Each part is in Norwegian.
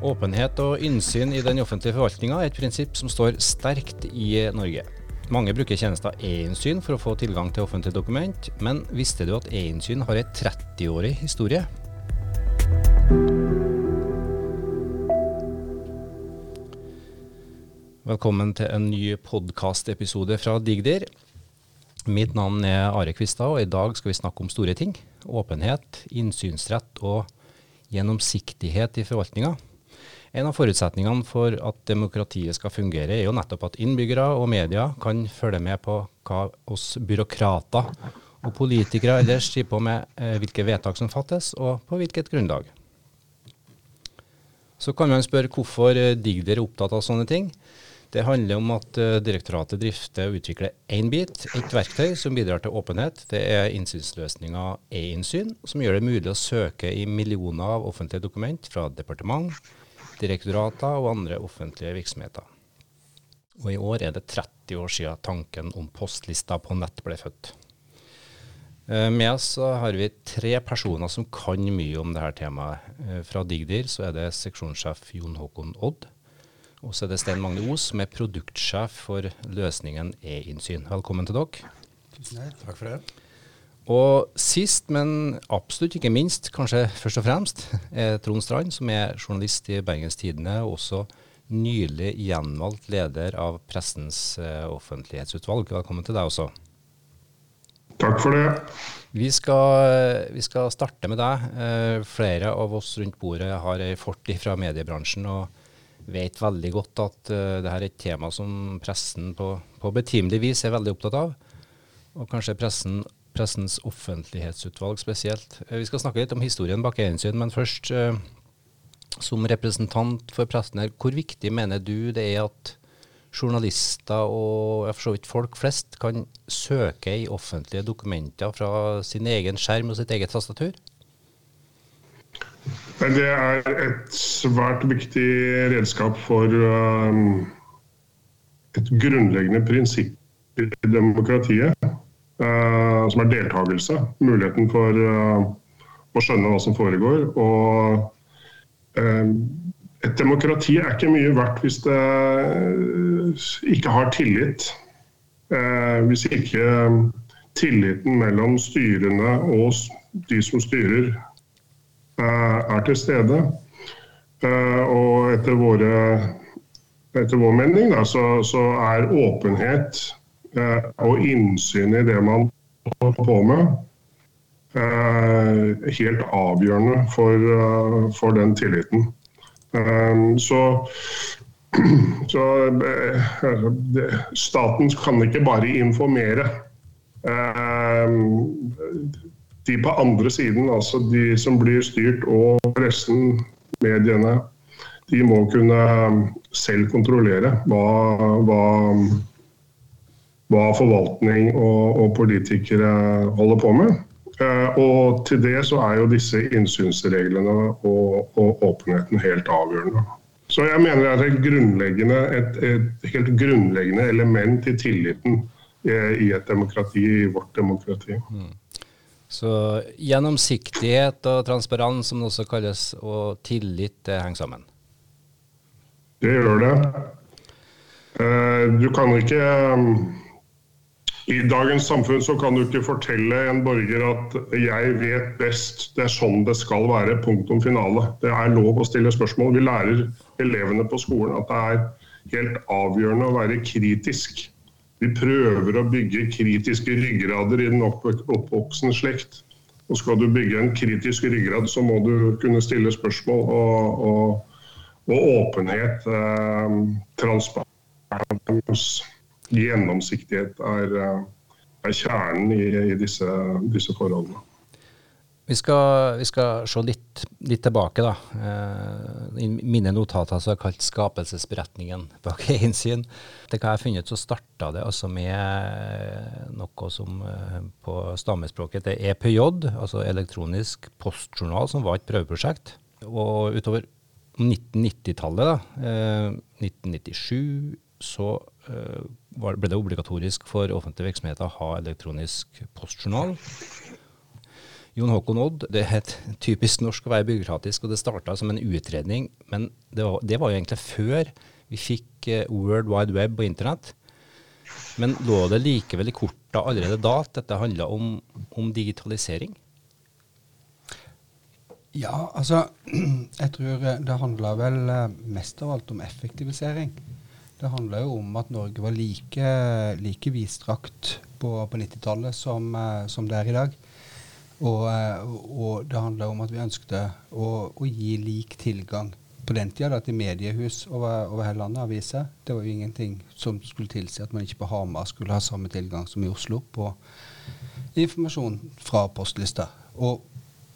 Åpenhet og innsyn i den offentlige forvaltninga er et prinsipp som står sterkt i Norge. Mange bruker tjenester e-innsyn for å få tilgang til offentlige dokument, men visste du at e-innsyn har en 30-årig historie? Velkommen til en ny podkastepisode fra Digdir. Mitt navn er Are Kvistad, og i dag skal vi snakke om store ting. Åpenhet, innsynsrett og gjennomsiktighet i forvaltninga. En av forutsetningene for at demokratiet skal fungere, er jo nettopp at innbyggere og media kan følge med på hva oss byråkrater og politikere ellers sier på med eh, hvilke vedtak som fattes, og på hvilket grunnlag. Så kan man spørre hvorfor eh, Digder er opptatt av sånne ting. Det handler om at uh, direktoratet drifter og utvikler én bit, et verktøy som bidrar til åpenhet. Det er innsynsløsninga e-innsyn, som gjør det mulig å søke i millioner av offentlige dokument fra departement, direktorater og andre offentlige virksomheter. Og i år er det 30 år siden tanken om postlista på nett ble født. Uh, med oss har vi tre personer som kan mye om dette temaet. Uh, fra Digdir så er det seksjonssjef Jon Håkon Odd. Og så er det Stein Magne Os, som er produktsjef for løsningen e-innsyn. Velkommen til dere. Tusen takk for det. Og sist, men absolutt ikke minst, kanskje først og fremst, er Trond Strand, som er journalist i Bergens Tidende, og også nylig gjenvalgt leder av Pressens uh, offentlighetsutvalg. Velkommen til deg også. Takk for det. Vi skal, vi skal starte med deg. Uh, flere av oss rundt bordet har ei fortid fra mediebransjen. og vet veldig godt at uh, det her er et tema som pressen på, på betimelig vis er veldig opptatt av. Og kanskje pressen, pressens offentlighetsutvalg spesielt. Uh, vi skal snakke litt om historien bak eiensyn, men først, uh, som representant for pressen her, hvor viktig mener du det er at journalister og for så vidt folk flest kan søke i offentlige dokumenter fra sin egen skjerm og sitt eget tastatur? Det er et svært viktig redskap for um, et grunnleggende prinsipp i demokratiet, som er deltakelse. Muligheten for uh, å skjønne hva som foregår. Og um, et demokrati er ikke mye verdt hvis det ikke har tillit. Hvis ikke tilliten mellom styrene og de som styrer, Eh, er til stede. Eh, og etter, våre, etter vår mening da, så, så, er åpenhet eh, og innsyn i det man holder på med, helt avgjørende for, for den tilliten. Så, så staten kan ikke bare informere de på andre siden, altså de som blir styrt, og pressen, mediene, de må kunne selv kontrollere hva, hva, hva forvaltning og, og, politikere holder på med. Eh, og til det så er jo disse innsynsreglene og, og åpenheten helt avgjørende. Så jeg mener det er et, et, helt grunnleggende element i tilliten eh, i et demokrati, i vårt demokrati. Mm. Så gjennomsiktighet og transparens, som det også kalles, og tillit, det henger sammen? Det gjør det. Eh, du kan ikke I dagens samfunn så kan du ikke fortelle en borger at 'jeg vet best', det er sånn det skal være, punktum finale. Det er lov å stille spørsmål. Vi lærer elevene på skolen at det er helt avgjørende å være kritisk. Vi prøver å bygge kritiske ryggrader i den oppvoksende slekt. Og skal du bygge en kritisk ryggrad, så må du kunne stille spørsmål. Og, og, og åpenhet, eh, transparens, gjennomsiktighet er, eh, er kjernen i, i disse, disse forholdene. Vi skal, vi skal se litt, litt, tilbake. da. Eh, I mine notater så jeg kalt 'skapelsesberetningen bak innsyn'. Til hva jeg funnet, så starta det altså med noe som eh, på stammespråket heter EPJ, altså elektronisk postjournal, som var et prøveprosjekt. Og utover 1990-tallet, da, 1997, eh, så ble det obligatorisk for offentlige virksomheter å ha elektronisk postjournal. Jon Håkon Odd, det er typisk norsk å være byråkratisk, og det starta som en utredning. Men det var, det var, jo egentlig før vi fikk eh, World Wide Web og internett. Men lå det likevel i korta allerede da at dette handla om, om, digitalisering? Ja, altså Jeg tror det handla vel eh, mest av alt om effektivisering. Det handla jo om at Norge var like, like vidstrakt på, på 90-tallet som, eh, som det er i dag. Og, eh, og, det handler om at vi ønsket å, å gi lik tilgang på den tida til mediehus over, over, hele landet, aviser. Det var jo ingenting som skulle tilsi at man ikke på Hamar skulle ha samme tilgang som i Oslo på informasjon fra postlista. Og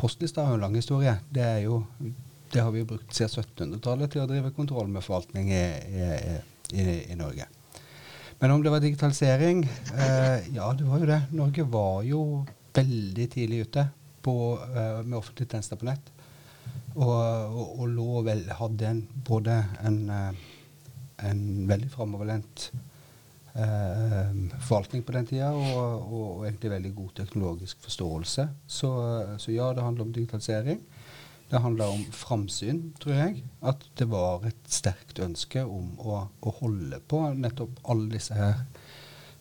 postlista har jo en lang historie. Det, jo, det har vi jo brukt siden 1700-tallet til å drive kontroll med forvaltning i, i, i, i Norge. Men om det var digitalisering? Eh, ja, det var jo det. Norge var jo veldig tidlig ute på, eh, med offentlige tjenester på nett. Og, og, og lå vel, hadde en, både en, uh, en veldig framoverlent eh, forvaltning på den tida og, og, egentlig veldig god teknologisk forståelse. Så, så, ja, det handler om digitalisering. Det handler om framsyn, tror jeg. At det var et sterkt ønske om å, å holde på nettopp alle disse her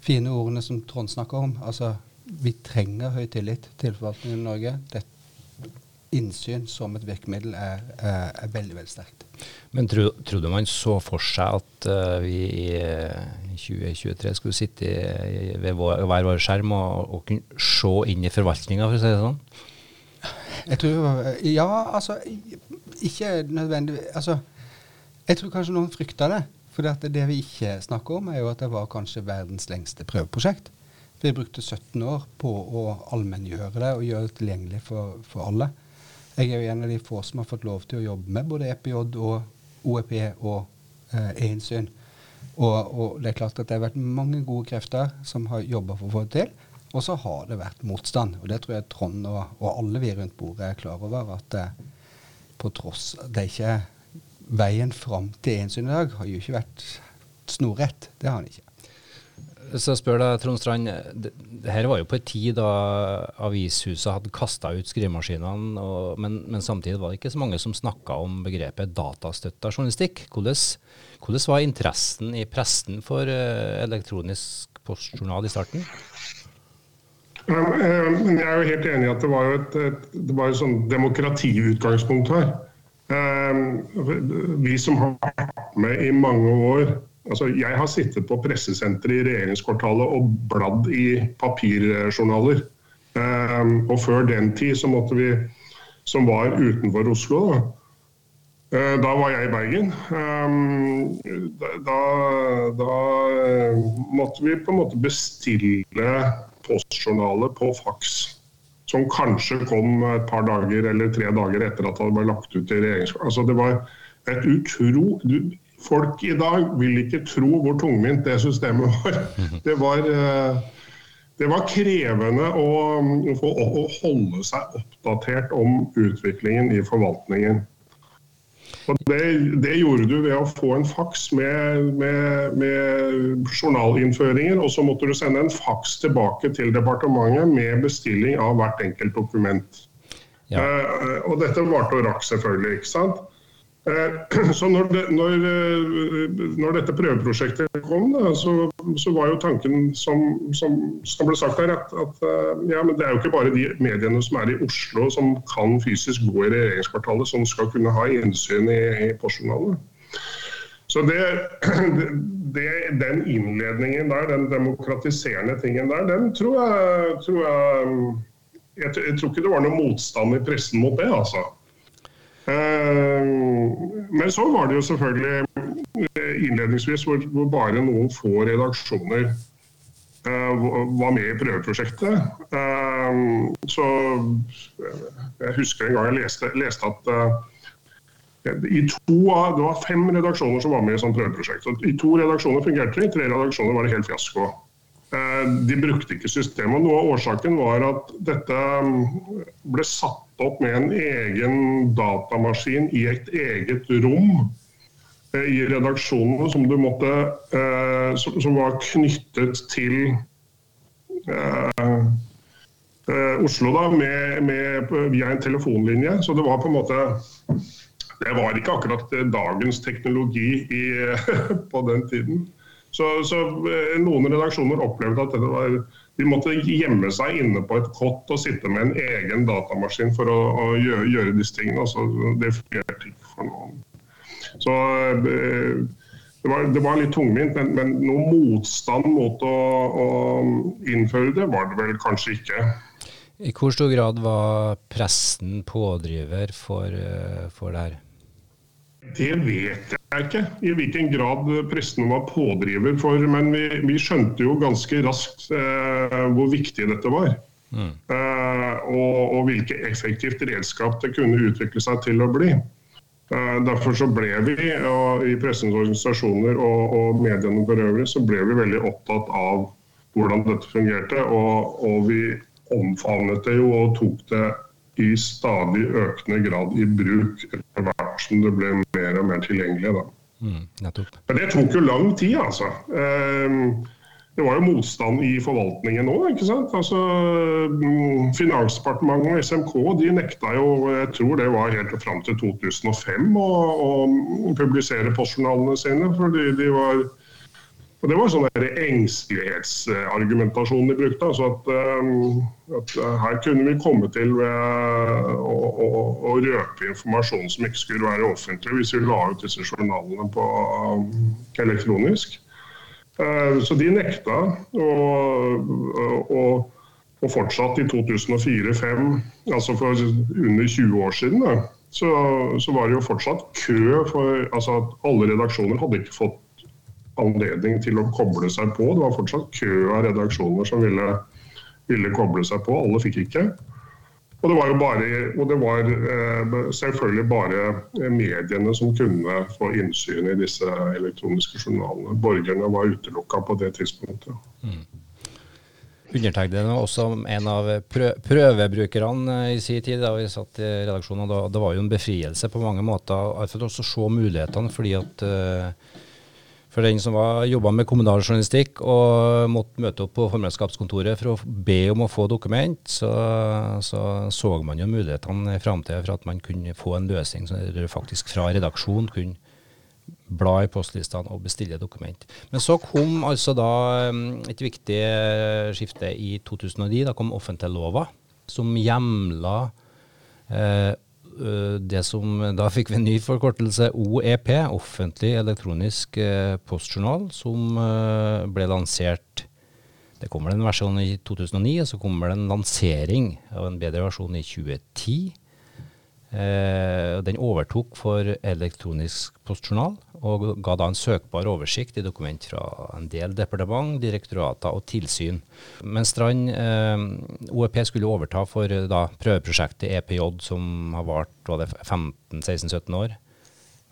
fine ordene som Trond snakker om. Altså vi trenger høy tillit til forvaltningen i Norge. Det, innsyn som et virkemiddel er, er, veldig veldig sterkt. Men tro, trodde man så for seg at uh, vi i 2023 skulle sitte i, ved hver vår skjerm og, og kunne se inn i forvaltninga, for å si det sånn? Jeg tror Ja, altså Ikke nødvendigvis Altså, jeg tror kanskje noen frykta det. For det, vi ikke snakker om, er jo at det var kanskje verdens lengste prøveprosjekt. Vi brukte 17 år på å allmenngjøre det og gjøre det tilgjengelig for, for, alle. Jeg er jo en av de få som har fått lov til å jobbe med både EPJ og OEP og eh, e-innsyn. Og, og, det er klart at det har vært mange gode krefter som har jobba for å få det til. Og så har det vært motstand. Og det tror jeg Trond og, og alle vi rundt bordet er klar over. At eh, på tross Det er ikke Veien fram til e-innsyn i dag har jo ikke vært snorrett. Det har han ikke. Så spør deg, Trond Strand, det, det her var jo på en tid da avishuset hadde kasta ut skrivemaskinene, og, men, men, samtidig var det ikke så mange som snakka om begrepet datastøtta journalistikk. Hvordan, hvordan, var interessen i pressen for uh, elektronisk postjournal i starten? Um, jeg er jo helt enig i at det var et, et, det var et sånn demokratiutgangspunkt her. Um, vi som har vært med i mange år Altså, jeg har sittet på pressesenteret i regjeringskvartalet og bladd i papirjournaler. Um, og før den tid så måtte vi, som var utenfor Oslo, da, da var jeg i Bergen. Da, da måtte vi på en måte bestille postjournaler på faks. Som kanskje kom et par dager eller tre dager etter at det ble lagt ut i regjeringskvartalet. Altså, det var et utro folk i dag vil ikke tro hvor tungvint det systemet var. Det var, eh, det var krevende å, å, holde seg oppdatert om utviklingen i forvaltningen. Og det, det, gjorde du ved å få en faks med, med, med, journalinnføringer, og så måtte du sende en faks tilbake til departementet med bestilling av hvert enkelt dokument. Ja. Uh, og dette varte og rakk selvfølgelig. ikke sant? Eh, så når, det, når, eh, når, dette prøveprosjektet kom, da, så, så, var jo tanken som, som, som ble sagt her, at, at eh, ja, det er jo ikke bare de mediene som er i Oslo som kan fysisk gå i regjeringskvartalet, som skal kunne ha innsyn i, i postjournalene. Så det, det, den innledningen der, den demokratiserende tingen der, den tror jeg, tror jeg, jeg, jeg tror ikke det var noe motstand i pressen mot det, altså. Eh, men så var det jo selvfølgelig eh, innledningsvis hvor, hvor bare noen få redaksjoner eh, var med i prøveprosjektet. Så jeg husker en gang jeg leste, leste at i to av, Det var fem redaksjoner som var med i sånt prøveprosjekt. I to redaksjoner fungerte det, i tre redaksjoner var det helt fiasko. De brukte ikke systemet. Noe av årsaken var at dette mm, ble satt opp med en egen datamaskin i et eget rom eh, i redaksjonene som, måtte, eh, som, var knyttet til eh, Oslo da, med, med, via en telefonlinje. Så det var på en måte Det var ikke akkurat dagens teknologi i, på den tiden. Så, så, noen redaksjoner opplevde at var, de måtte gjemme seg inne på et kott og sitte med en egen datamaskin for å, å gjøre, gjøre, disse tingene. Altså, det fungerte ikke for noen. Så det var, det var, litt tungvint, men, men noe motstand mot å, å, innføre det var det vel kanskje ikke. I hvor stor grad var pressen pådriver for, eh, for det her? Det vet jeg ikke, i hvilken grad pressen var pådriver for. Men vi, vi skjønte jo ganske raskt eh, hvor viktig dette var. Mm. Eh, og, og hvilke effektivt redskap det kunne utvikle seg til å bli. Eh, derfor så ble vi, i pressens organisasjoner og, og, mediene for øvrig, så ble vi veldig opptatt av hvordan dette fungerte. Og, og vi omfavnet det jo og tok det i stadig økende grad i bruk etter hvert som det ble mer og mer tilgjengelig. Da. Mm, Men det tok jo lang tid, altså. Um, det var jo motstand i forvaltningen òg. Altså, mm, Finansdepartementet og SMK de nekta jo, jeg tror det var helt fram til 2005, å, å publisere postjournalene sine. fordi de var og Det var sånn engstelighetsargumentasjon de brukte. altså at, um, at, Her kunne vi komme til ved å, å, å, røpe informasjon som ikke skulle være offentlig, hvis vi la ut disse journalene på um, elektronisk. Eh, så de nekta. Og, og, og fortsatt i 2004-2005, altså for under 20 år siden, så, så, var det jo fortsatt kø for altså at Alle redaksjoner hadde ikke fått anledning til å koble seg på. Det var fortsatt kø av redaksjoner som ville, ville koble seg på. Alle fikk ikke. Og det var jo bare, og det var eh, selvfølgelig bare eh, mediene som kunne få innsyn i disse elektroniske journalene. Borgerne var utelukka på det tidspunktet. Mm. Undertegnede var også en av prøvebrukerne eh, i sin tid da vi satt i redaksjonen. og Det var jo en befrielse på mange måter. For å se mulighetene. fordi at for den som jobba med kommunal journalistikk og måtte møte opp på formannskapskontoret for å be om å få dokument, så så, så man jo mulighetene i framtida for at man kunne få en løsning som faktisk fra redaksjon kunne bla i postlistene og bestille dokument. Men så kom altså da um, et viktig skifte i 2009. Da kom offentliglova, som hjemla Eh, det som Da fikk vi en ny forkortelse, OEP, Offentlig elektronisk eh, postjournal, som eh, ble lansert Det kommer en versjon i 2009, og så kommer det en lansering av en bedre versjon i 2010. Eh, den overtok for elektronisk postjournal og ga da en søkbar oversikt i dokument fra en del departement, direktorater og tilsyn. Men Strand eh, OEP skulle overta for da, prøveprosjektet EPJ, som har vart 15-16-17 år.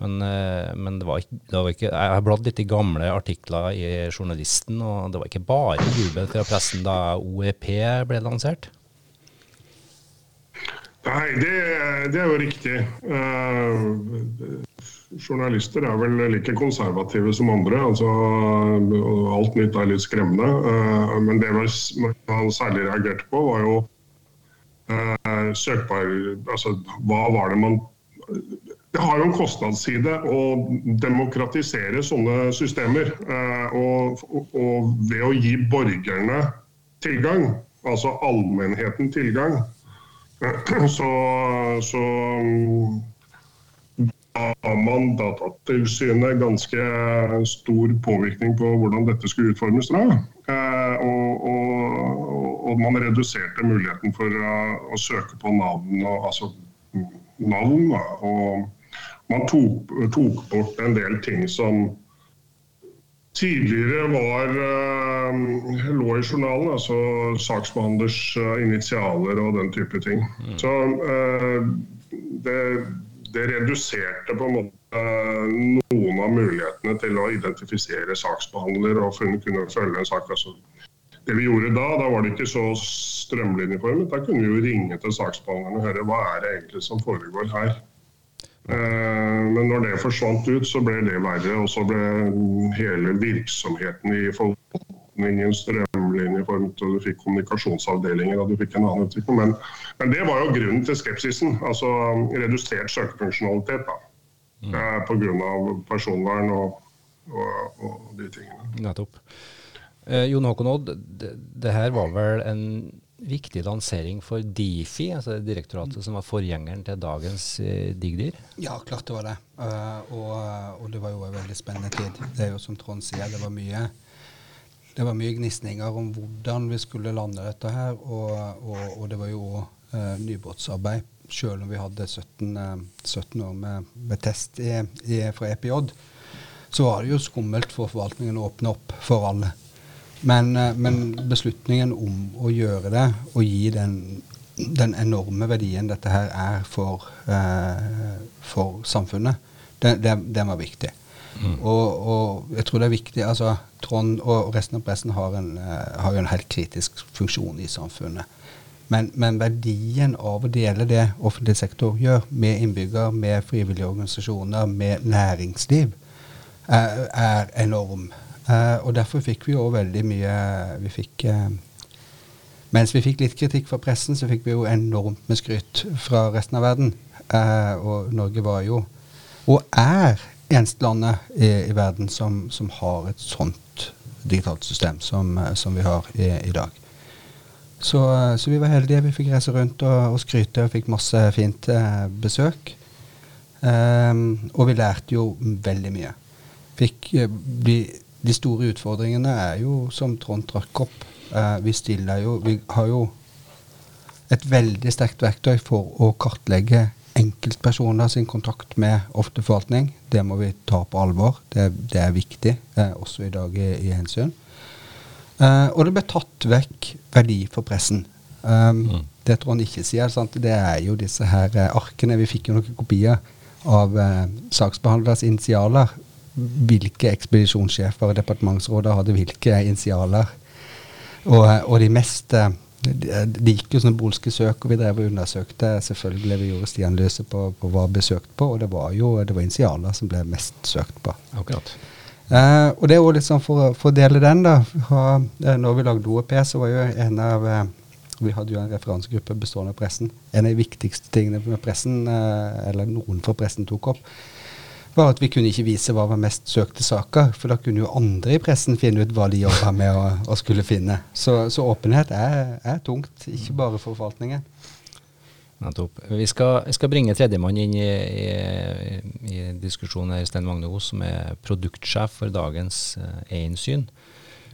Men, eh, men det, var ikke, det, var ikke, Jeg har bladd litt i gamle artikler i Journalisten, og det var ikke bare jubel fra pressen da OEP ble lansert. Nei, det, det, er jo riktig. Uh, journalister er vel like konservative som andre. altså Alt nytt er litt skremmende. Uh, men det man særlig reagerte på, var jo uh, søkbar Altså hva var det man Det har jo en kostnadsside å demokratisere sånne systemer. Og, og ved å gi borgerne tilgang, altså allmennheten tilgang, så, så har man Datatilsynet ganske stor påvirkning på hvordan dette skulle utformes. Da. Eh, og, og, og, man reduserte muligheten for å, å søke på navn, og, altså navn. Og man tok, tok, bort en del ting som tidligere var, uh, lå i journalen, altså saksbehandlers uh, initialer og den type ting. Mm. Så det, det, reduserte på en måte noen av mulighetene til å identifisere saksbehandler og kunne følge en sak. Altså, det vi gjorde da, da var det ikke så strømlinjeformet. Da kunne vi jo ringe til saksbehandlerne og høre hva er det egentlig som foregår her. Eh, men når det forsvant ut, så ble det verre. Og så ble hele virksomheten i forvaltningen, strømlinjeformet form til du fikk kommunikasjonsavdelinger og du fikk en annen utvikling. Men, men det var jo grunnen til skepsisen. Altså redusert søkefunksjonalitet. da, mm. eh, Pga. personvern og, og, og, de tingene. Nettopp. Eh, Jon Håkon Odd, det, det her var vel en viktig lansering for Difi, altså direktoratet som var forgjengeren til dagens eh, Digdir? Ja, klart det var det. Uh, og, og, det var jo en veldig spennende tid. Det er jo som Trond sier, det var mye det var mye gnisninger om hvordan vi skulle lande dette her. Og, og, og det var jo uh, nybåtsarbeid. Selv om vi hadde 17, uh, 17 år med, med test i, i, fra EPJ, så var det jo skummelt for forvaltningen å åpne opp for alle. Men, eh, men beslutningen om å gjøre det og gi den, den enorme verdien dette her er for, eh, for samfunnet, den, den, den var viktig. Mm. Og, og, jeg tror det er viktig altså Trond og resten av pressen har, en, uh, har en helt kritisk funksjon i samfunnet. Men, men, verdien av å dele det offentlig sektor gjør, med innbygger, med frivillige organisasjoner, med næringsliv, er, er enorm. Uh, og derfor fikk vi jo veldig mye vi fikk, uh, Mens vi fikk litt kritikk fra pressen, så fikk vi jo enormt med skryt fra resten av verden. og Norge var jo, og er, eneste landet i, i verden som, som, har et sånt digitalt system som, som vi har i, i dag. Så, så, vi var heldige. Vi fikk reise rundt og, og skryte og fikk masse fint eh, besøk. Um, og vi lærte jo veldig mye. Fikk, eh, de, de, store utfordringene er jo, som Trond trakk opp uh, Vi stiller jo Vi har jo et veldig sterkt verktøy for å kartlegge enkeltpersoner sin kontakt med ofteforvaltning. Det må vi ta på alvor. Det, det er viktig, eh, også i dag i, i hensyn. Eh, og det ble tatt vekk verdi for pressen. Um, mm. Det tror han ikke sier. Sant? Det er jo disse her eh, arkene. Vi fikk jo noen kopier av eh, saksbehandlers initialer. Hvilke ekspedisjonssjefer og departementsråder hadde hvilke initialer. Og, og de mest eh, det gikk jo sånne bolske søk, og vi drev og undersøkte. Selvfølgelig vi gjorde stianalyse på, på hva ble søkt på, og det var jo det var initialer som ble mest søkt på. Akkurat. Eh, og det er jo litt sånn for, for, å dele den, da. Ha, eh, når vi lagde OEP, så var jo en av eh, Vi hadde jo en referansegruppe bestående av pressen. En av de viktigste tingene med pressen, eh, eller noen fra pressen tok opp, var at vi kunne ikke vise hva var mest søkte saker. For da kunne jo andre i pressen finne ut hva de jobba med å, skulle finne. Så, så åpenhet er, er, tungt, ikke bare for forvaltningen. Nettopp. Vi skal, skal bringe tredjemann inn i, i, i diskusjonen her, Sten Magne Os, som er produktsjef for dagens Einsyn. e-innsyn.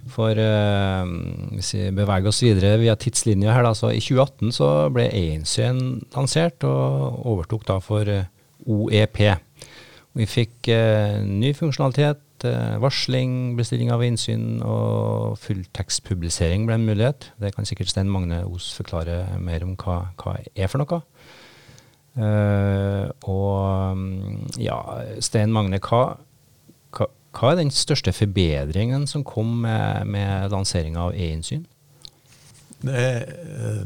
For uh, hvis vi beveger oss videre via tidslinja her, da, så i 2018 så ble e-innsyn lansert, og overtok da for uh, OEP. Vi fikk eh, ny funksjonalitet, eh, varsling, bestilling av innsyn og fulltekstpublisering ble en mulighet. Det kan sikkert Stein Magne Os forklare mer om hva, hva er for noe. Eh, og mm, ja, Stein Magne, hva, hva, hva, er den største forbedringen som kom med, med lanseringa av e-innsyn? Det er uh,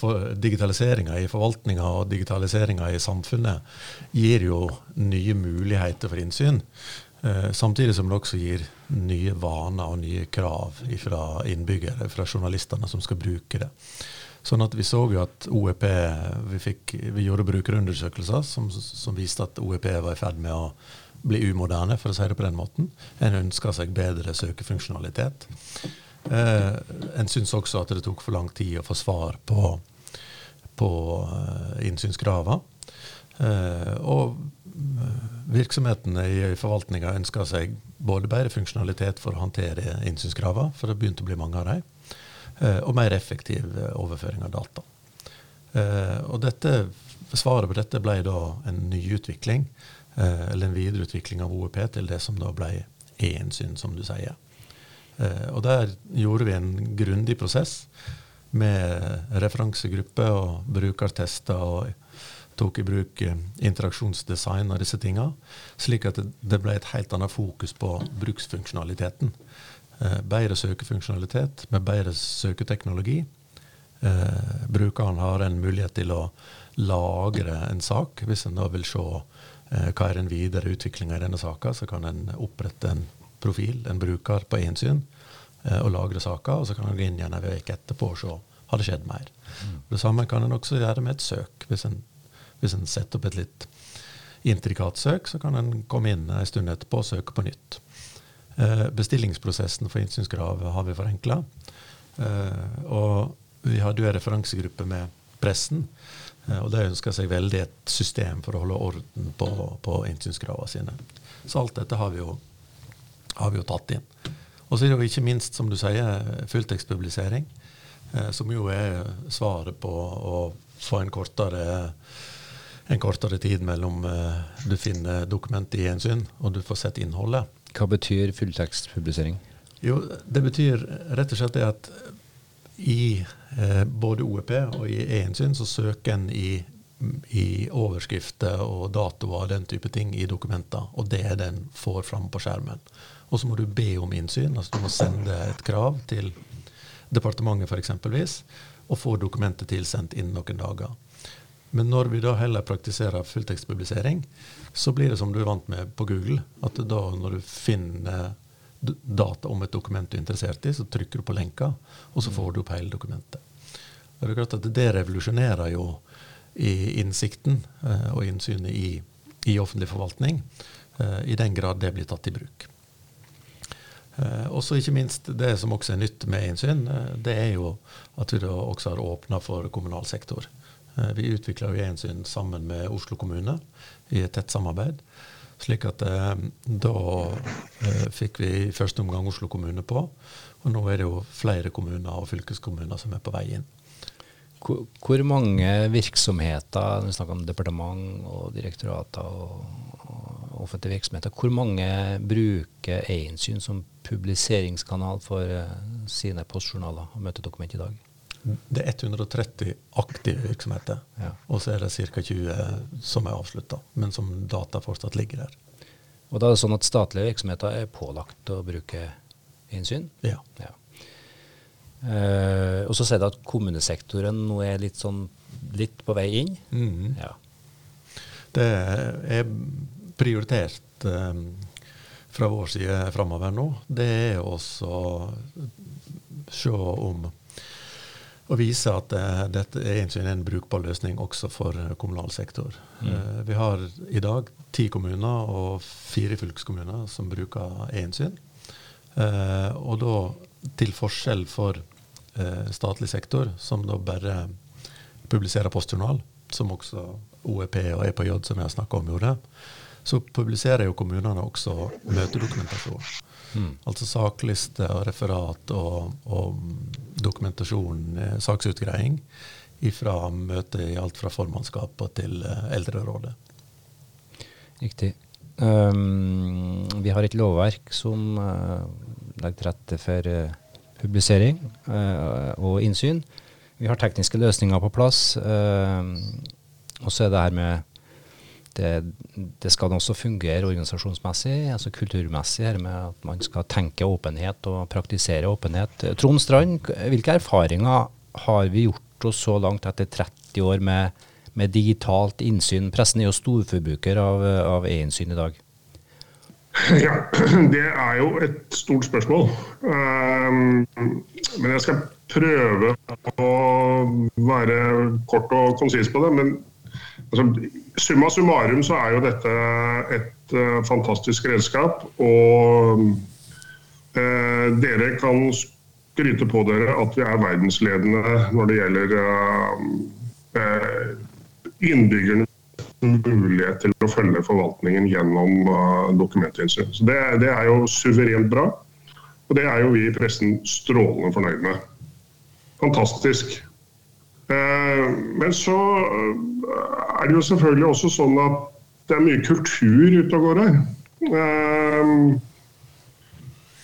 både digitaliseringa i forvaltninga og digitaliseringa i samfunnet gir jo nye muligheter for innsyn. Eh, samtidig som det også gir nye vaner og nye krav fra innbyggere, fra journalistene som skal bruke det. Sånn at Vi så jo at OEP Vi, fikk, vi gjorde brukerundersøkelser som, som, viste at OEP var i ferd med å bli umoderne, for å si det på den måten. En ønska seg bedre søkefunksjonalitet. Eh, en syns også at det tok for lang tid å få svar på på eh, innsynskravene. Eh, og eh, virksomhetene i forvaltninga ønska seg både bedre funksjonalitet for å håndtere innsynskravene, for det begynte å bli mange av dem, og mer effektiv overføring av data. Og dette, Svaret på dette ble da en nyutvikling, eller en videreutvikling av OEP til det som da ble e-innsyn, som du sier. Og der gjorde vi en grundig prosess med referansegruppe og brukertester og tok i bruk eh, interaksjonsdesign og disse tinga, slik at det ble et helt annet fokus på bruksfunksjonaliteten. Eh, bedre søkefunksjonalitet med bedre søketeknologi. Eh, brukeren har en mulighet til å lagre en sak. Hvis en da vil se hva er den videre utviklinga i denne saka, så kan en opprette en profil, en bruker, på ensyn eh, og lagre saker, og så kan en gå inn igjen en uke etterpå og se har det skjedd mer. Mm. Det samme kan en også gjøre med et søk. Hvis en, hvis en setter opp et litt intrikat søk, så kan en komme inn en stund etterpå og søke på nytt. Eh, bestillingsprosessen for innsynskrav har vi forenkla. Eh, og vi hadde jo en referansegruppe med pressen, eh, og de ønska seg veldig et system for å holde orden på, på innsynskravene sine. Så alt dette har vi jo, har vi jo tatt inn. Og så er det jo ikke minst, som du sier, fulltekstpublisering. Eh, som jo er svaret på å få en kortere, en kortere tid mellom eh, du finner dokumentet i gjensyn og du får sett innholdet. Hva betyr fulltekstpublisering? Jo, Det betyr rett og slett det at i eh, både OEP og i e-innsyn så søker en i, i, overskrifter og datoer og den type ting i dokumenter. Og det er det en får fram på skjermen. Og så må du be om innsyn. altså Du må sende et krav til departementet for eksempelvis, og få dokumentet tilsendt innen noen dager. Men når vi da heller praktiserer fulltekstpublisering, så blir det som du er vant med på Google. At da når du finner data om et dokument du er interessert i, så trykker du på lenka, og så får du opp hele dokumentet. Det er klart at det revolusjonerer jo i innsikten eh, og innsynet i, i offentlig forvaltning, eh, i den grad det blir tatt i bruk. Eh, og så ikke minst det som også er nytt med innsyn, eh, det er jo at vi da også har åpna for kommunal sektor. Eh, vi utvikla innsyn sammen med Oslo kommune i et tett samarbeid. Slik at da fikk vi i første omgang Oslo kommune på. Og nå er det jo flere kommuner og fylkeskommuner som er på vei inn. Hvor, mange virksomheter, vi snakker om departement og direktorater og offentlige virksomheter, hvor mange bruker e-innsyn som publiseringskanal for uh, sine postjournaler og møtedokument i dag? Det er 130 aktive virksomheter, ja. og så er det ca. 20 som er avslutta, men som data fortsatt ligger der. Og da er det sånn at statlige virksomheter er pålagt å bruke innsyn? Ja. ja. Uh, og så sier du at kommunesektoren nå er litt, sånn, litt på vei inn? Mm. Ja. Det er prioritert um, fra vår side framover nå, det er også å se om og vise at uh, dette er en brukbar løsning også for kommunal sektor. Mm. Uh, vi har i dag ti kommuner og fire fylkeskommuner som bruker e-innsyn. Uh, og da til forskjell for statlig sektor, som da bare publiserer postjournal, som også OEP og EPJ, som jeg har snakka om, gjorde, så publiserer jo kommunene også møtedokumentasjon. Mm. Altså sakliste og referat og, og dokumentasjon, eh, saksutgreiing fra møtet i alt fra formannskapet til uh, Eldrerådet. Riktig. Um, vi har et lovverk som uh, legger til rette for uh, publisering og innsyn. Vi har tekniske løsninger på plass. og så er det her med det, det, skal også fungere organisasjonsmessig, altså kulturmessig, her med at man skal tenke åpenhet og praktisere åpenhet. Trond Strand, hvilke erfaringer har vi gjort oss så langt etter 30 år med, med digitalt innsyn? Pressen er jo storforbruker av, av e-innsyn i dag. Ja, det er jo et stort spørsmål. Um, men jeg skal prøve å være kort og konsis på det. Men altså, Summa summarum så er jo dette et uh, fantastisk redskap. Og uh, dere kan skryte på dere at vi er verdensledende når det gjelder uh, innbyggerne mulighet til å følge forvaltningen gjennom dokumentinnsyn. Så det, det er jo suverent bra. Og det er jo vi i pressen strålende fornøyd med. Fantastisk. Eh, men så eh, er det jo selvfølgelig også sånn at det er mye kultur ute og går her. Eh,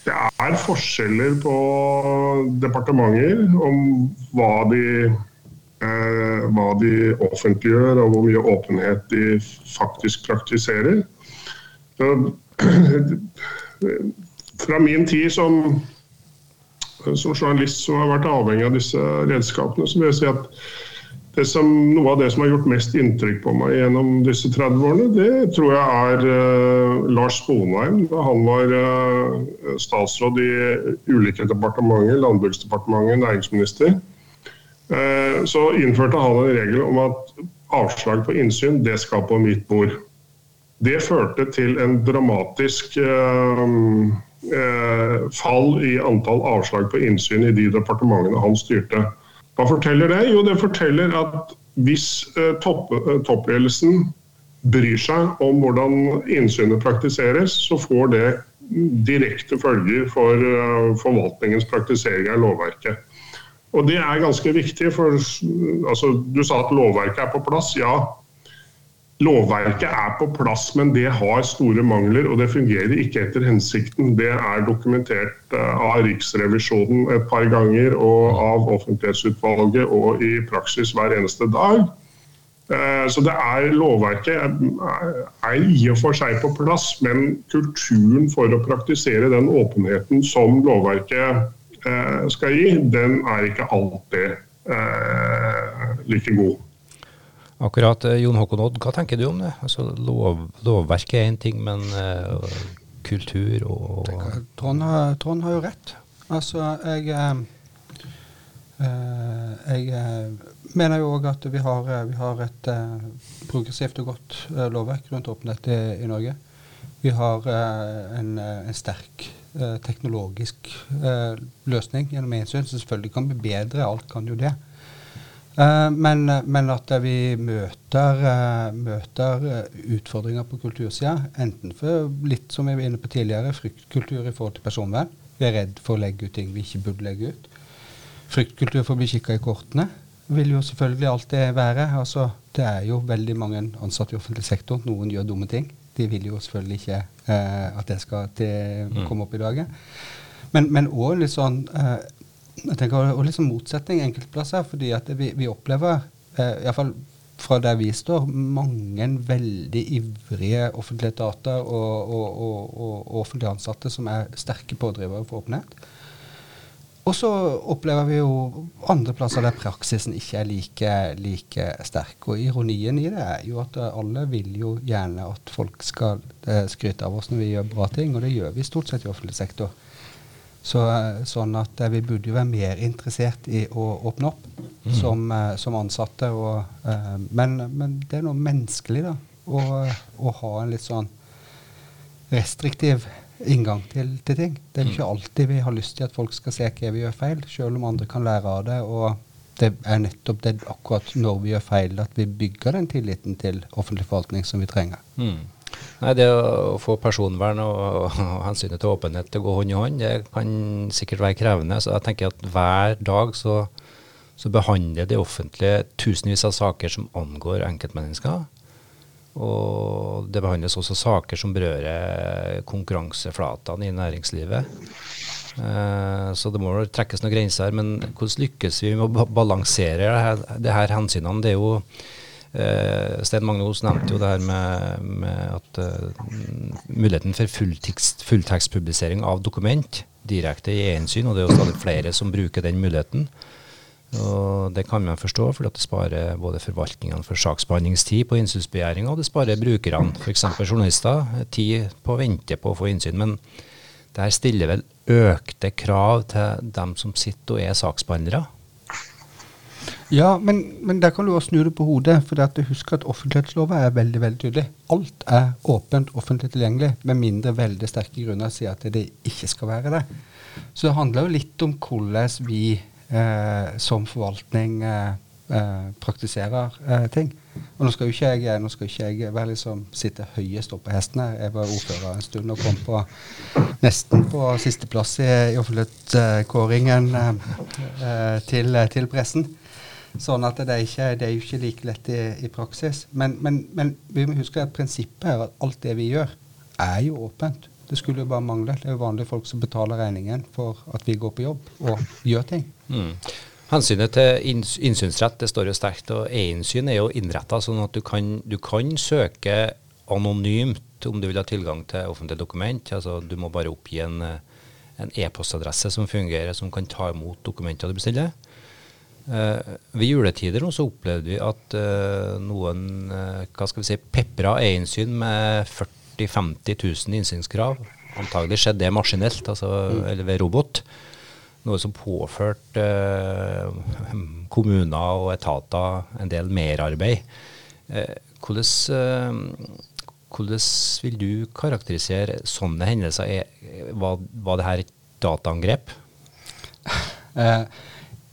det er forskjeller på departementer om hva de, hva de offentliggjør og hvor mye åpenhet de faktisk praktiserer. Fra min tid som som journalist som har vært avhengig av disse redskapene, så vil jeg si at som, noe av det som har gjort mest inntrykk på meg gjennom disse 30 årene, det tror jeg er uh, Lars Sponheim. Da han var uh, statsråd i ulike departementer, Landbruksdepartementet, næringsminister. Uh, så innførte han en regel om at avslag på innsyn, det skal på mitt bord. Det førte til en dramatisk fall i antall avslag på innsyn i de departementene han styrte. Hva forteller det? Jo, det forteller at hvis eh, topp, eh, toppledelsen bryr seg om hvordan innsynet praktiseres, så får det direkte følger for eh, forvaltningens praktisering av lovverket. Og Det er ganske viktig, for altså, du sa at lovverket er på plass. Ja, Lovverket er på plass, men det har store mangler, og det fungerer ikke etter hensikten. Det er dokumentert eh, av Riksrevisjonen et par ganger, og av Offentlighetsutvalget og i praksis hver eneste dag. Eh, så det er lovverket er i og for seg på plass, men kulturen for å praktisere den åpenheten som lovverket eh, skal gi, den er ikke alltid like god. Akkurat. Eh, Jon Håkon Odd, hva tenker du om det? Altså, lov, lovverket er én ting, men uh, kultur og Trond har, Trond har, jo rett. Altså, jeg uh, Jeg mener jo òg at vi har, vi har et progressivt og godt lovverk rundt åpenhet i, i, Norge. Vi har en, en, sterk teknologisk løsning gjennom innsyn, som selvfølgelig kan bli bedre. Alt kan jo det. Uh, men, men, at vi møter, uh, møter utfordringer på kultursida, enten for litt som vi var inne på tidligere, fryktkultur i forhold til personvern. Vi er redd for å legge ut ting vi ikke burde legge ut. Fryktkultur for å bli kikka i kortene vil jo selvfølgelig alltid være. Altså, det er jo veldig mange ansatte i offentlig sektor. Noen gjør dumme ting. De vil jo selvfølgelig ikke eh, at det skal til, mm. komme opp i dagen. Men òg litt sånn jeg tenker og liksom motsetning enkelte plasser, fordi at vi, vi opplever, eh, iallfall fra der vi står, mange veldig ivrige offentlige etater og, og, og, og, offentlige ansatte som er sterke pådrivere for åpenhet. Og så opplever vi jo andre plasser der praksisen ikke er like, like, sterk. Og ironien i det er jo at alle vil jo gjerne at folk skal eh, skryte av oss når vi gjør bra ting, og det gjør vi stort sett i offentlig sektor. Så, sånn at eh, vi burde jo være mer interessert i å åpne opp mm. som, eh, som, ansatte. Og, men, men, det er noe menneskelig da, å, å, ha en litt sånn restriktiv inngang til, til, ting. Det er jo ikke mm. alltid vi har lyst til at folk skal se hva vi gjør feil, selv om andre kan lære av det. og det er nettopp det akkurat når vi gjør feil, at vi bygger den tilliten til offentlig forvaltning som vi trenger. Mm. Nei, Det å få personvern og, og hensynet til åpenhet til å gå hånd i hånd, det kan sikkert være krevende. Så jeg tenker at hver dag så, så behandler det offentlige tusenvis av saker som angår enkeltmennesker. Og det behandles også saker som berører konkurranseflatene i næringslivet. Eh, så det må trekkes noen grenser. her. Men hvordan lykkes vi med å balansere det her, det her hensynene? Det er jo Uh, Sten Magnus nevnte jo det her med, med at uh, muligheten for fulltekstpublisering av dokument direkte i ensyn, og det er jo stadig flere som bruker den muligheten. Og Det kan man forstå, for det sparer både forvaltningene for saksbehandlingstid på innsynsbegjæringa, og det sparer brukerne, f.eks. journalister, tid på å vente på å få innsyn. Men det her stiller vel økte krav til dem som sitter og er saksbehandlere? Ja, men, men, der kan du også snu det på hodet. For husk at offentlighetslova er veldig veldig tydelig. Alt er åpent, offentlig tilgjengelig, med mindre veldig sterke grunner sier at det ikke skal være det. Så det handler jo litt om hvordan vi eh, som forvaltning eh, eh, praktiserer eh, ting. Og nå skal jo ikke jeg, nå skal ikke jeg være liksom, sitte høyest oppe på hesten her. Jeg var ordfører en stund og kom på nesten på sisteplass i, i offentlighetskåringen eh, eh, til, til pressen. Sånn at det er, ikke, det er jo ikke like lett i, i praksis. Men, men, men, vi må huske at prinsippet er at alt det vi gjør, er jo åpent. Det skulle jo bare mangle. Det er jo vanlige folk som betaler regningen for at vi går på jobb og gjør ting. Mm. Hensynet til innsynsrett det står jo sterkt, og e-innsyn er jo innretta sånn at du kan, du kan, søke anonymt om du vil ha tilgang til offentlige dokument. Altså, du må bare oppgi en, en e-postadresse som fungerer, som kan ta imot dokumenter du bestiller. Uh, ved juletider så opplevde vi at uh, noen uh, hva skal vi si, pepra eierinnsyn med 40 000-50 000 innsynskrav. Antagelig skjedde det maskinelt, altså, mm. eller ved robot. Noe som påførte kommuner og etater en del merarbeid. hvordan, hvordan vil du karakterisere sånne hendelser? var, var det her et dataangrep?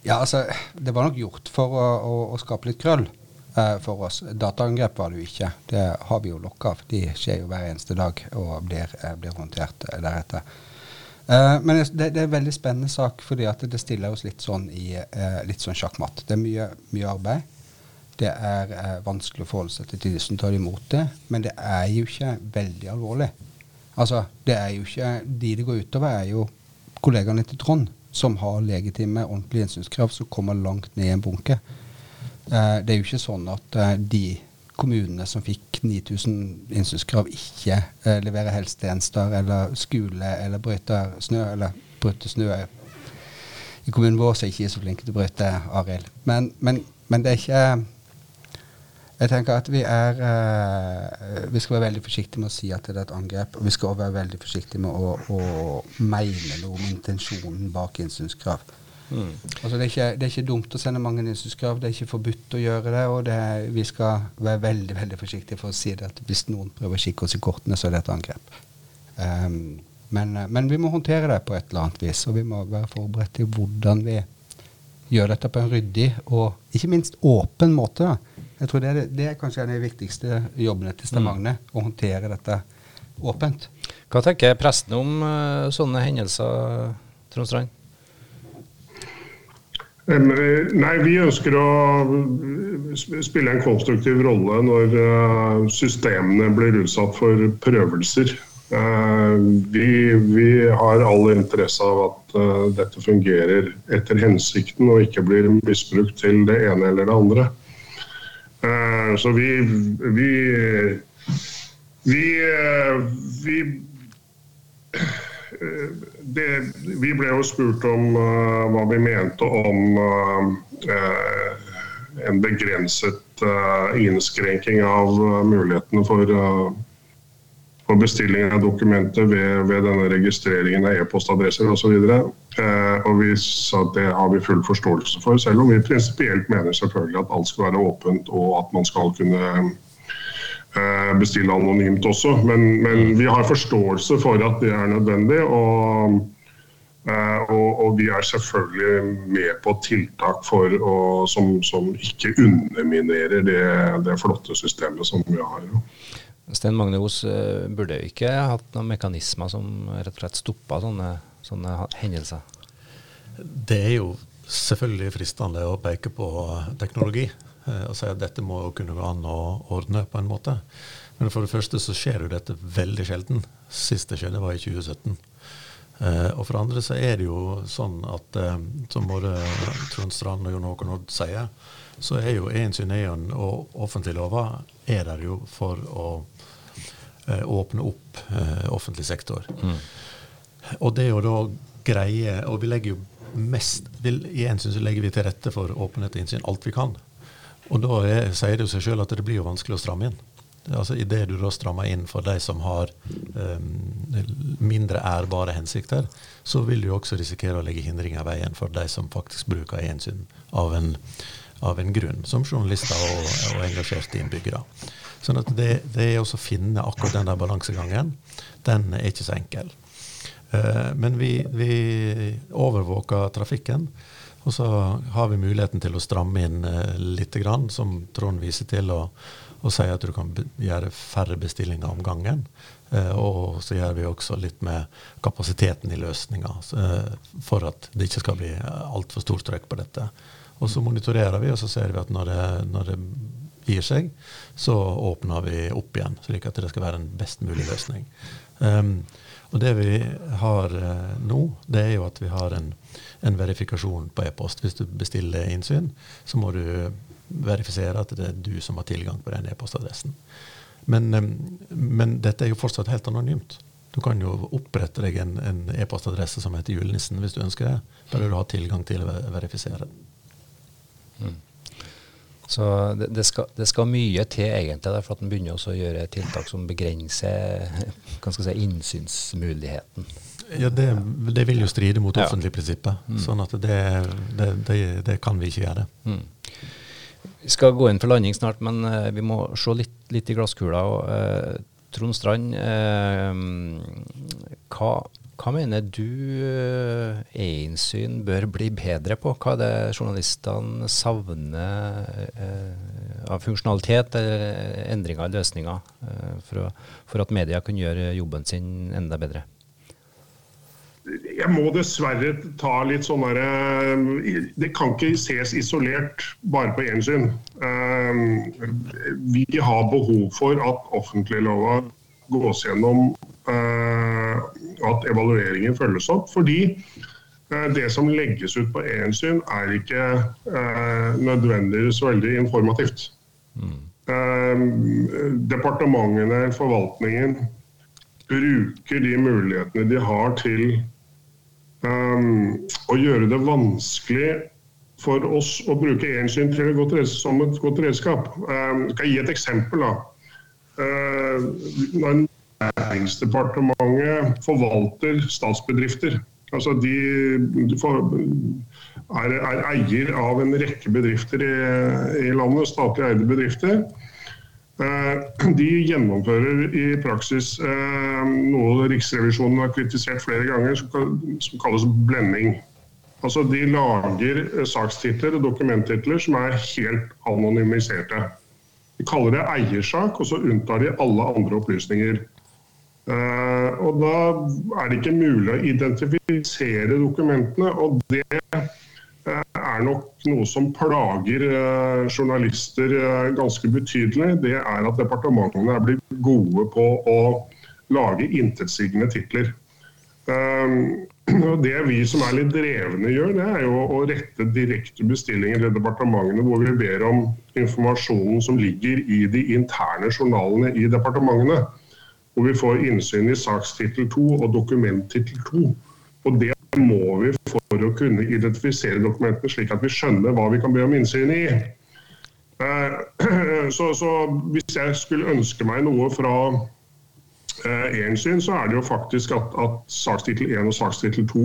Ja, altså, det var nok gjort for å, å, å skape litt krøll eh, for oss. Dataangrep var det jo ikke. Det har vi jo lokka av. De skjer jo hver eneste dag og blir, eh, blir håndtert eh, deretter. Eh, men det, det, er en veldig spennende sak, fordi at det stiller oss litt sånn i eh, litt sånn sjakkmatt. Det er mye, mye arbeid. Det er eh, vanskelig å forholde seg til de som tar imot det, men det er jo ikke veldig alvorlig. Altså, det er jo ikke De det går utover, er jo kollegaene til Trond som har legitime, ordentlige innsynskrav, som kommer langt ned i en bunke. Eh, det er jo ikke sånn at eh, de kommunene som fikk 9000 innsynskrav, ikke eh, leverer helsetjenester eller skole eller brøyter snø, eller bryter snø. I kommunen vår er ikke så flinke til å bryte, Arild. Men, men, men det er ikke jeg tenker at vi er uh, Vi skal være veldig forsiktige med å si at det er et angrep. Og vi skal også være veldig forsiktige med å, å mene noe om intensjonen bak innsynskrav. Mm. Altså det, er ikke, det, er ikke, dumt å sende mange innsynskrav, det er ikke forbudt å gjøre det. Og det vi skal være veldig veldig forsiktige for å si det at hvis noen prøver å kikke oss i kortene, så er det et angrep. Um, men, men, vi må håndtere det på et eller annet vis, og vi må være forberedt til hvordan vi gjør dette på en ryddig og ikke minst åpen måte. da jeg tror det er, det er kanskje en av de viktigste jobbene til Stavanger, mm. å håndtere dette åpent. Hva tenker presten om uh, sånne hendelser, Trond Strand? Nei, Vi ønsker å spille en konstruktiv rolle når uh, systemene blir utsatt for prøvelser. Uh, vi, vi, har all interesse av at dette fungerer etter hensikten og ikke blir misbrukt til det ene eller det andre. Eh, så vi vi, vi, eh, vi eh, det, vi ble jo spurt om uh, hva vi mente om uh, en begrenset innskrenking av mulighetene for for bestilling av dokumenter ved, ved denne registreringen av e-postadresser osv. Eh, og vi sa at det har vi full forståelse for, selv om vi prinsipielt mener selvfølgelig at alt skal være åpent og at man skal kunne eh, bestille anonymt også. Men, men, vi har forståelse for at det er nødvendig. og Uh, og, og, vi er selvfølgelig med på tiltak for å, som, som, ikke underminerer det, det, flotte systemet som vi har. Sten Magne Os burde jo ikke hatt noen mekanismer som rett og slett stoppa sånne, sånne, hendelser? Det er jo selvfølgelig fristende å peke på teknologi uh, og si at dette må jo kunne gå an å ordne på en måte. Men for det første så skjer jo dette veldig sjelden. Sist det skjedde var i 2017. Uh, eh, og for andre så er det jo sånn at som både Trond Strand og Jon Håkon Odd sier, så er jo e-innsyn og offentlige lover er der jo for å eh, åpne opp eh, offentlig sektor. Mm. Og det jo da greie Og vi legger jo mest vil, I innsyn så legger vi til rette for åpenhet og innsyn alt vi kan. Og da er, sier det jo seg sjøl at det blir jo vanskelig å stramme inn. Altså Idet du da strammer inn for de som har um, mindre ærbare hensikter, så vil du også risikere å legge hindringer i veien for de som faktisk bruker innsyn av en av en grunn, som journalister og, og engasjerte innbyggere. Sånn at det, det å finne akkurat den der balansegangen, den er ikke så enkel. Uh, men vi, vi, overvåker trafikken, og så har vi muligheten til å stramme inn uh, litt, grann, som Trond viser til, og, og sier at du kan gjøre færre bestillinger om gangen. Uh, og så gjør vi også litt med kapasiteten i løsninga, for at det ikke skal bli altfor stort trøkk på dette. Og så monitorerer vi, og så ser vi at når det, når det gir seg, så åpner vi opp igjen, slik at det skal være en best mulig løsning. Um, og det vi har uh, nå, det er jo at vi har en, en verifikasjon på e-post. Hvis du bestiller innsyn, så må du verifisere at det er du som har tilgang på den e-postadressen. Men, um, men, dette er jo fortsatt helt anonymt. Du kan jo opprette deg en e-postadresse som heter julenissen hvis du ønsker det. Vil du ha tilgang til å verifisere den. Så det, det, skal, det, skal, mye til egentlig der, for at en begynner også å gjøre tiltak som begrenser si, innsynsmuligheten. Ja, det, det, vil jo stride mot offentlige prinsippet. Mm. Sånn at det, det, kan vi ikke gjøre. Mm. Vi skal gå inn for landing snart, men uh, vi må se litt, litt i glasskula. Og, uh, Trond Strand, uh, hva hva mener du eh, e-innsyn bør bli bedre på? Hva er det journalistene savner eh, av funksjonalitet eller endringer i løsninger eh, for, for, at media kan gjøre jobben sin enda bedre? Jeg må dessverre ta litt sånn derre eh, Det kan ikke ses isolert bare på gjensyn. Eh, vi har behov for at offentliglova gås gjennom Eh, at evalueringen følges opp. Fordi eh, det som legges ut på e-innsyn er ikke eh, nødvendigvis veldig informativt. Mm. Departementene, forvaltningen, bruker de mulighetene de har til eh, å gjøre det vanskelig for oss å bruke e-innsyn til et godt, som et godt redskap. Skal jeg skal gi et eksempel. da. når når Næringsdepartementet forvalter statsbedrifter. Altså de, er, er, eier av en rekke bedrifter i, landet, statlig eide bedrifter. Eh, de gjennomfører i praksis eh, noe Riksrevisjonen har kritisert flere ganger, som kalles blending. Altså De lager sakstitler og dokumenttitler som er helt anonymiserte. De kaller det eiersak, og så unntar de alle andre opplysninger. Eh, og Da er det ikke mulig å identifisere dokumentene. og Det eh, er nok noe som plager eh, journalister ganske betydelig. Det er at departementene er blitt gode på å lage intetsigende titler. Det vi som er litt drevne gjør, det er jo å rette direkte bestillinger til departementene hvor vi ber om informasjonen som ligger i de interne journalene i departementene hvor vi får innsyn i sakstittel 2 og dokumenttittel 2. Og det må vi for å kunne identifisere dokumentene, slik at vi skjønner hva vi kan be om innsyn i. Eh, så, så hvis jeg skulle ønske meg noe fra én syn, så er det jo faktisk at, at sakstittel 1 og sakstittel 2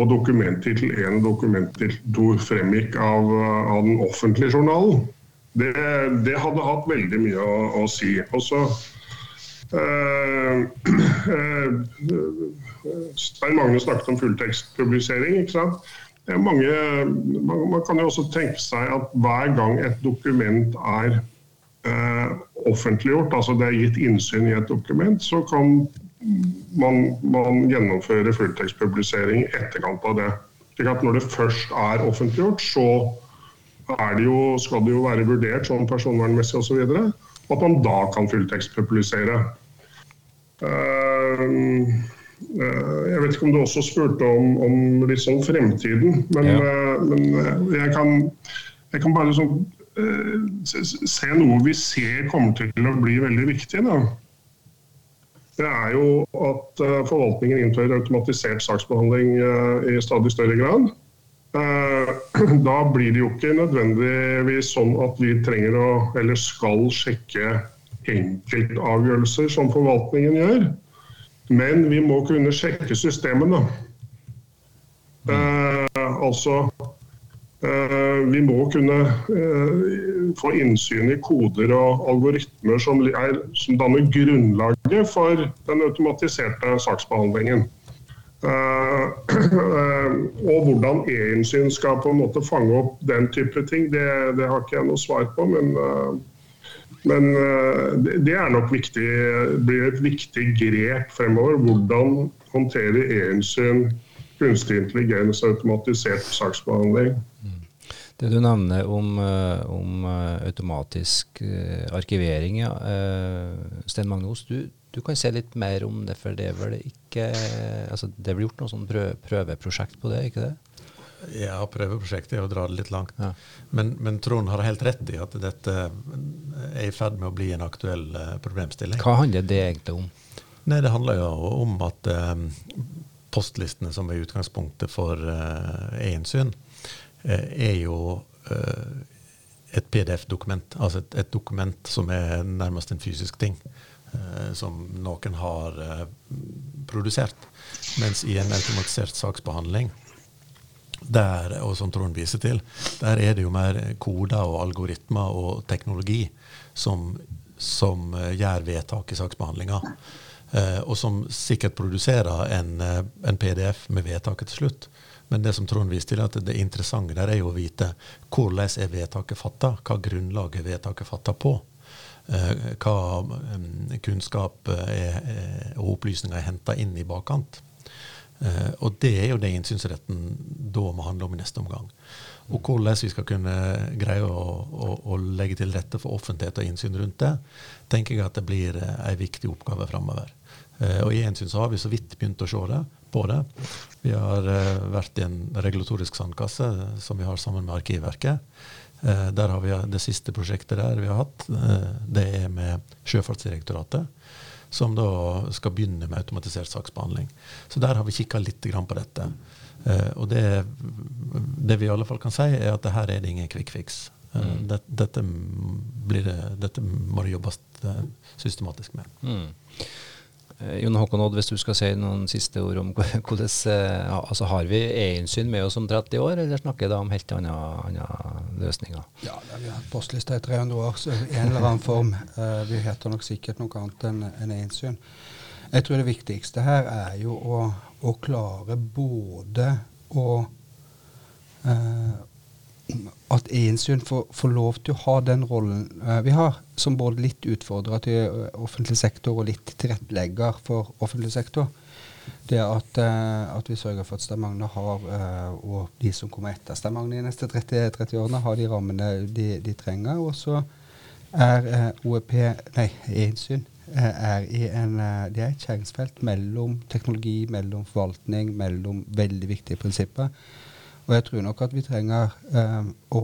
og dokumenttittel 1 og dokumenttittel 2 fremgikk av, av, den offentlige journalen. Det, det, hadde hatt veldig mye å, å si. Og så Eh, eh, Stein Magne snakket om fulltekstpublisering. ikke sant? Mange, man, kan jo også tenke seg at hver gang et dokument er eh, offentliggjort, altså det er gitt innsyn i et dokument, så kan man, man gjennomføre fulltekstpublisering i etterkant av det. Slik at når det først er offentliggjort, så det jo, skal det jo være vurdert sånn personvernmessig osv. Så videre, at man da kan fulltekstpublisere. Eh, eh, jeg vet ikke om du også spurte om, om litt sånn fremtiden, men, ja. Eh, men jeg, kan, jeg, kan, bare sånn, se noe vi ser kommer til å bli veldig viktig. Da. Det er jo at forvaltningen innfører automatisert saksbehandling i stadig større grad. Da blir det jo ikke nødvendigvis sånn at vi trenger å, eller skal sjekke enkeltavgjørelser som forvaltningen gjør. Men vi må kunne sjekke systemene. Eh, altså eh, Vi må kunne eh, få innsyn i koder og algoritmer som, er, som danner grunnlaget for den automatiserte saksbehandlingen. Uh, og hvordan e-innsyn skal på en måte fange opp den type ting, det, det har ikke jeg noe svar på. Men uh, men eh, det er nok viktig, blir et viktig grep fremover. Hvordan håndterer EU-innsyn kunstig intelligens automatisert saksbehandling. Det du nevner om, eh, om eh, automatisk arkivering, ja. Sten Magnus, du, du, kan se litt mer om det, for det er vel ikke altså Det blir gjort noe sånn prøveprosjekt på det, ikke det? Ja, prøveprosjektet er å dra det litt langt. Ja. Men, men, Trond har helt rett i at dette er i ferd med å bli en aktuell uh, problemstilling. Hva handler det egentlig om? Nei, Det handler jo om at um, postlistene, som er utgangspunktet for e-innsyn, uh, er jo et PDF-dokument. Altså et, et, dokument som er nærmest en fysisk ting. som noen har produsert. Mens i en automatisert saksbehandling der, og som Trond viser til, der er det jo mer koder og algoritmer og teknologi som, som uh, gjør vedtak i saksbehandlinga. Uh, og som sikkert produserer en, uh, en, PDF med vedtaket til slutt. Men det som Trond viser til, at det interessante der er jo å vite hvordan er vedtaket fatta, hva grunnlag er vedtaket fatta på. hva um, kunnskap og opplysninger er henta inn i bakkant. Uh, og det er jo det innsynsretten da må handle om i neste omgang. Og hvordan vi skal kunne greie å, å, å legge til rette for offentlighet og innsyn rundt det, tenker jeg at det blir uh, eh, viktig oppgave framover. Uh, og i innsyn så har vi så vidt begynt å se det, på det. Vi har vært i en regulatorisk sandkasse som vi har sammen med Arkivverket. der har vi Det siste prosjektet der vi har hatt, det er med Sjøfartsdirektoratet som da skal begynne med automatisert saksbehandling. Så der har vi kikka litt på dette. Uh, og det, det, vi i alle fall kan si, er at her er det ingen quick fix. Uh, mm. Dette, dette, det, dette, må det jobbes uh, systematisk med. Mm. Eh, Jon Håkon Odd, hvis du skal si noen siste ord om hvordan eh, altså Har vi e-innsyn med oss om 30 år, eller snakker vi da om helt andre, andre løsninger? Ja, vi har hatt i 300 år, så i en eller annen form. Uh, vi heter nok sikkert noe annet enn en e-innsyn. Jeg tror det viktigste her er jo å, å klare både å at innsyn får, får, lov til å ha den rollen uh, vi har, som både litt utfordrer til uh, offentlig sektor og litt tilrettelegger for offentlig sektor. Det at, uh, at vi sørger for at Stavanger har, og de som kommer etter Stavanger de neste 30, 30, årene, har de rammene de, de trenger. Og så er OEP, nei, innsyn er i en, det er et skjæringsfelt mellom teknologi, mellom forvaltning, mellom veldig viktige prinsipper. Og jeg tror nok at vi trenger, eh, å,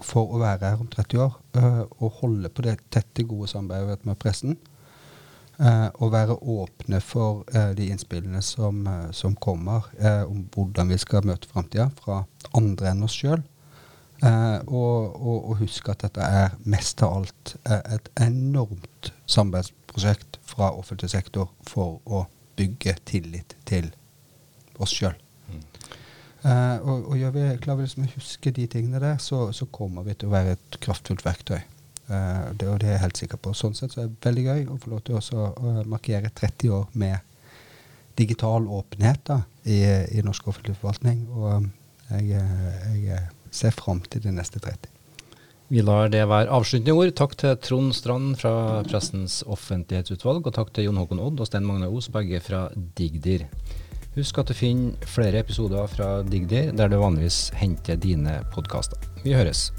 for å være her om 30 år, eh, å holde på det tette, gode samarbeidet med pressen. Eh, og være åpne for de innspillene som, som kommer om hvordan vi skal møte framtida, fra andre enn oss sjøl. Og, og, og, huske at dette er mest av alt et enormt samarbeidsprosjekt fra offentlig sektor for å bygge tillit til oss sjøl. Uh, og, og vi, klarer vi liksom å huske de tingene der, så, så, kommer vi til å være et kraftfullt verktøy. Uh, det, og det er jeg helt sikker på. Sånn sett så er det veldig gøy å få lov til å uh, markere 30 år med digital åpenhet da, i, i, norsk offentlig forvaltning. Og jeg, jeg ser fram til de neste 30. Vi lar det være avsluttende ord. Takk til Trond Strand fra Pressens offentlighetsutvalg, og takk til Jon Håkon Odd og Sten Magne Os, begge fra Digdir. Husk at du finner flere episoder fra Digdir der du vanligvis henter dine podkaster. Vi høres.